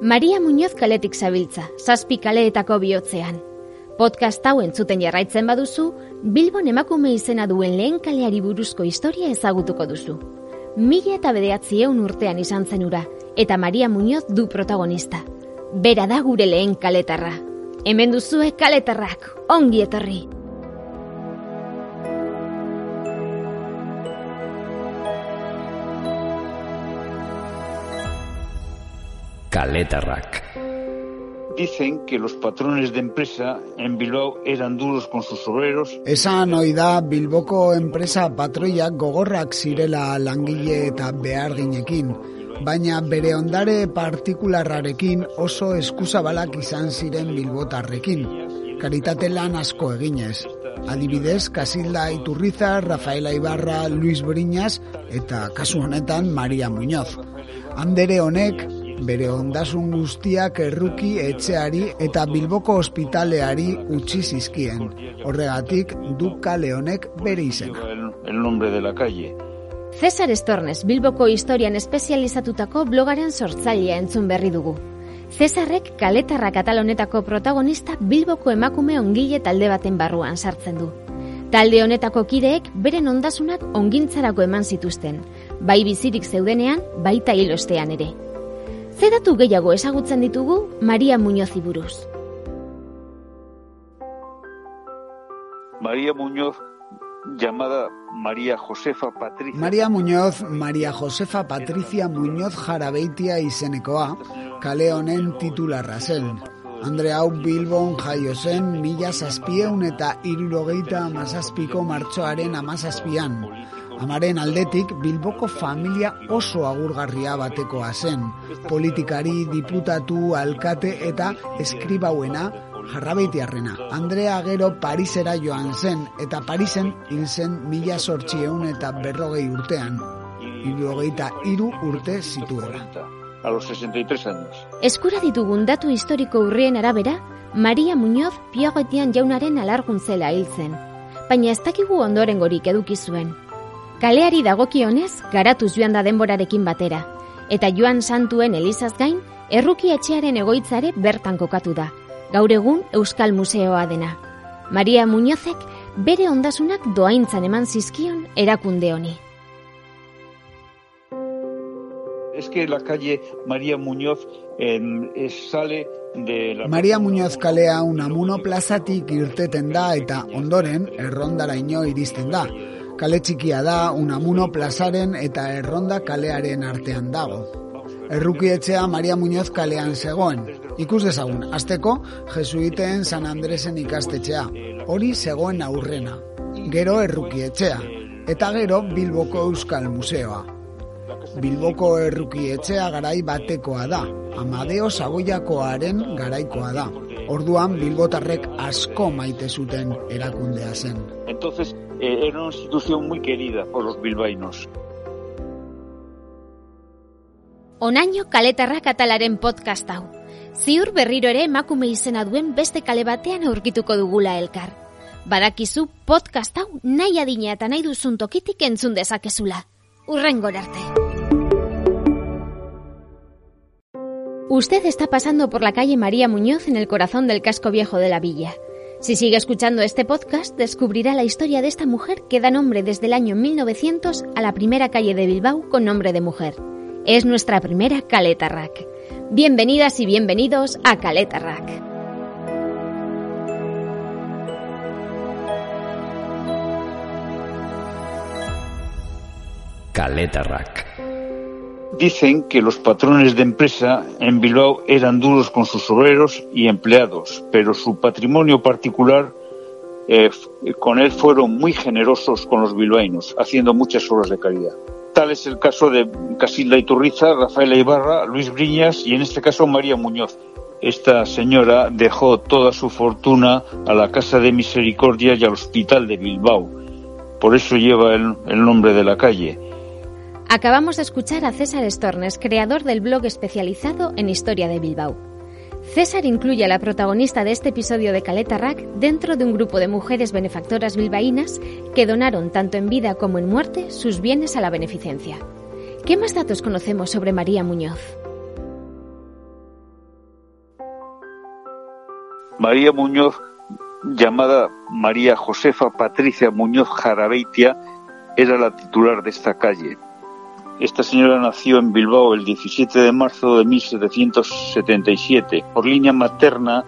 Maria Muñoz kaletik zabiltza, zazpi kaleetako bihotzean. Podcast hau entzuten jarraitzen baduzu, Bilbon emakume izena duen lehen kaleari buruzko historia ezagutuko duzu. Mila eta bedeatzi eun urtean izan zen ura, eta Maria Muñoz du protagonista. Bera da gure lehen kaletarra. Hemen duzue kaletarrak, ongi etorri! Caletarrac. Dicen que los patrones de empresa en Bilbao eran duros con sus obreros. Esan ohi da Bilboko enpresa patroiak gogorrak zirela langile eta beharginekin, baina bere ondare partikularrarekin oso eskuzabalak izan ziren Bilbotarrekin. Karitate lan asko eginez. Adibidez, Kasilda Iturriza, Rafaela Ibarra, Luis Briñas eta kasu honetan Maria Muñoz. Andere honek bere ondasun guztiak erruki etxeari eta Bilboko ospitaleari utzi zizkien. Horregatik du kale honek bere izena. El, nombre de la calle. Cesar Estornes, Bilboko historian espezializatutako blogaren sortzailea entzun berri dugu. Cesarrek kaletarra katalonetako protagonista Bilboko emakume ongile talde baten barruan sartzen du. Talde honetako kideek beren ondasunak ongintzarako eman zituzten, bai bizirik zeudenean, baita hilostean ere. Zedatu gehiago ezagutzen ditugu Maria Muñoz buruz. María Muñoz, llamada María Josefa Patricia. Maria Muñoz, Maria Josefa Patricia Muñoz Jarabeitia izenekoa, kale honen titularra zen. Andre hau Bilbon jaio zen mila zazpieun eta irurogeita amazazpiko martxoaren amazazpian. Amaren aldetik Bilboko familia oso agurgarria batekoa zen. Politikari, diputatu, alkate eta eskribauena jarrabeitiarrena. Andrea gero Parisera joan zen eta Parisen hil zen mila sortxieun eta berrogei urtean. Irurogeita iru urte zituela. A los 63 años. Eskura ditugun datu historiko urrien arabera, Maria Muñoz piagoetian jaunaren alarguntzela hil zen. Baina ez dakigu ondoren gorik eduki zuen. Kaleari dagokionez, garatuz joan da denborarekin batera. Eta joan santuen elizaz gain, erruki etxearen egoitzare bertan kokatu da. Gaur egun Euskal Museoa dena. Maria Muñozek bere ondasunak doaintzan eman zizkion erakunde honi. Es que la calle María Muñoz eh, es- sale de la... Maria Muñoz kalea Unamuno plazatik irteten da eta ondoren errondaraino iristen da. Kale txikia da Unamuno plazaren eta erronda kalearen artean dago. Errukietxea Maria Muñoz kalean zegoen. Ikus dezagun, azteko, Jesuiten San Andresen ikastetxea. Hori zegoen aurrena. Gero errukietxea. Eta gero Bilboko Euskal Museoa. Bilboko errukietxea garai batekoa da. Amadeo Sagoiakoaren garaikoa da. Orduan Bilbotarrek asko maite zuten erakundea zen. Entonces, eh, era una institución muy querida por los bilbaínos. Onaino kaletarra katalaren podcast hau. Ziur berriro ere emakume izena duen beste kale batean aurkituko dugula elkar. Badakizu podcast hau nahi adina eta nahi duzun tokitik entzun dezakezula. Urrengor arte. Usted está pasando por la calle María Muñoz en el corazón del casco viejo de la villa. Si sigue escuchando este podcast, descubrirá la historia de esta mujer que da nombre desde el año 1900 a la primera calle de Bilbao con nombre de mujer. Es nuestra primera Caleta Rack. Bienvenidas y bienvenidos a Caleta Rack. Caletarrac. Dicen que los patrones de empresa en Bilbao eran duros con sus obreros y empleados, pero su patrimonio particular eh, f- con él fueron muy generosos con los bilbaínos, haciendo muchas obras de caridad. Tal es el caso de Casilda Iturriza, Rafaela Ibarra, Luis Briñas y en este caso María Muñoz. Esta señora dejó toda su fortuna a la Casa de Misericordia y al Hospital de Bilbao. Por eso lleva el nombre de la calle. Acabamos de escuchar a César Estornes, creador del blog especializado en historia de Bilbao. César incluye a la protagonista de este episodio de Caleta Rack dentro de un grupo de mujeres benefactoras bilbaínas que donaron tanto en vida como en muerte sus bienes a la beneficencia. ¿Qué más datos conocemos sobre María Muñoz? María Muñoz, llamada María Josefa Patricia Muñoz Jarabeitia, era la titular de esta calle. Esta señora nació en Bilbao el 17 de marzo de 1777. Por línea materna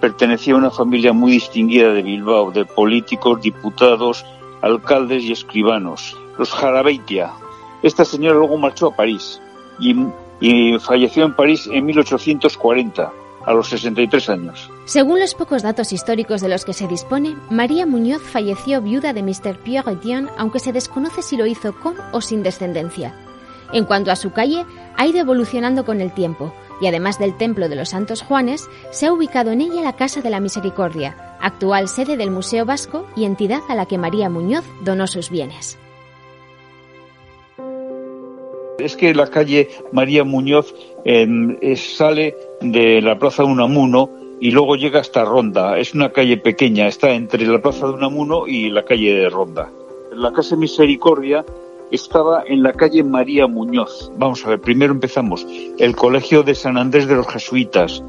pertenecía a una familia muy distinguida de Bilbao, de políticos, diputados, alcaldes y escribanos, los Jarabeitia. Esta señora luego marchó a París y, falleció en París en 1840 a los 63 años. Según los pocos datos históricos de los que se dispone, María Muñoz falleció viuda de Mr. Pierre Etienne, aunque se desconoce si lo hizo con o sin descendencia. En cuanto a su calle, ha ido evolucionando con el tiempo, y además del Templo de los Santos Juanes, se ha ubicado en ella la Casa de la Misericordia, actual sede del Museo Vasco y entidad a la que María Muñoz donó sus bienes. Es que la calle María Muñoz eh, sale de la Plaza de Unamuno y luego llega hasta Ronda. Es una calle pequeña, está entre la Plaza de Unamuno y la calle de Ronda. La Casa Misericordia estaba en la calle María Muñoz. Vamos a ver, primero empezamos. El Colegio de San Andrés de los Jesuitas.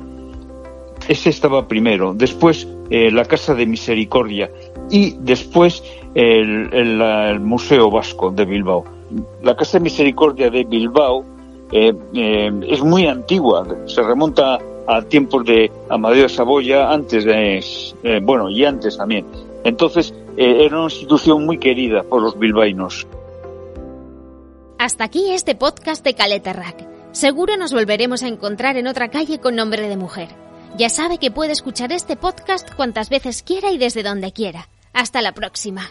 Ese estaba primero. Después eh, la Casa de Misericordia. Y después el, Museo Vasco de Bilbao. La Casa de Misericordia de Bilbao eh, eh, es muy antigua, se remonta a tiempos de Amadeo de Saboya, antes de, bueno, y antes también. Entonces, era una institución muy querida por los bilbaínos. Hasta aquí este podcast de Caleta Rack. Seguro nos volveremos a encontrar en otra calle con nombre de mujer. Ya sabe que puede escuchar este podcast cuantas veces quiera y desde donde quiera. Hasta la próxima.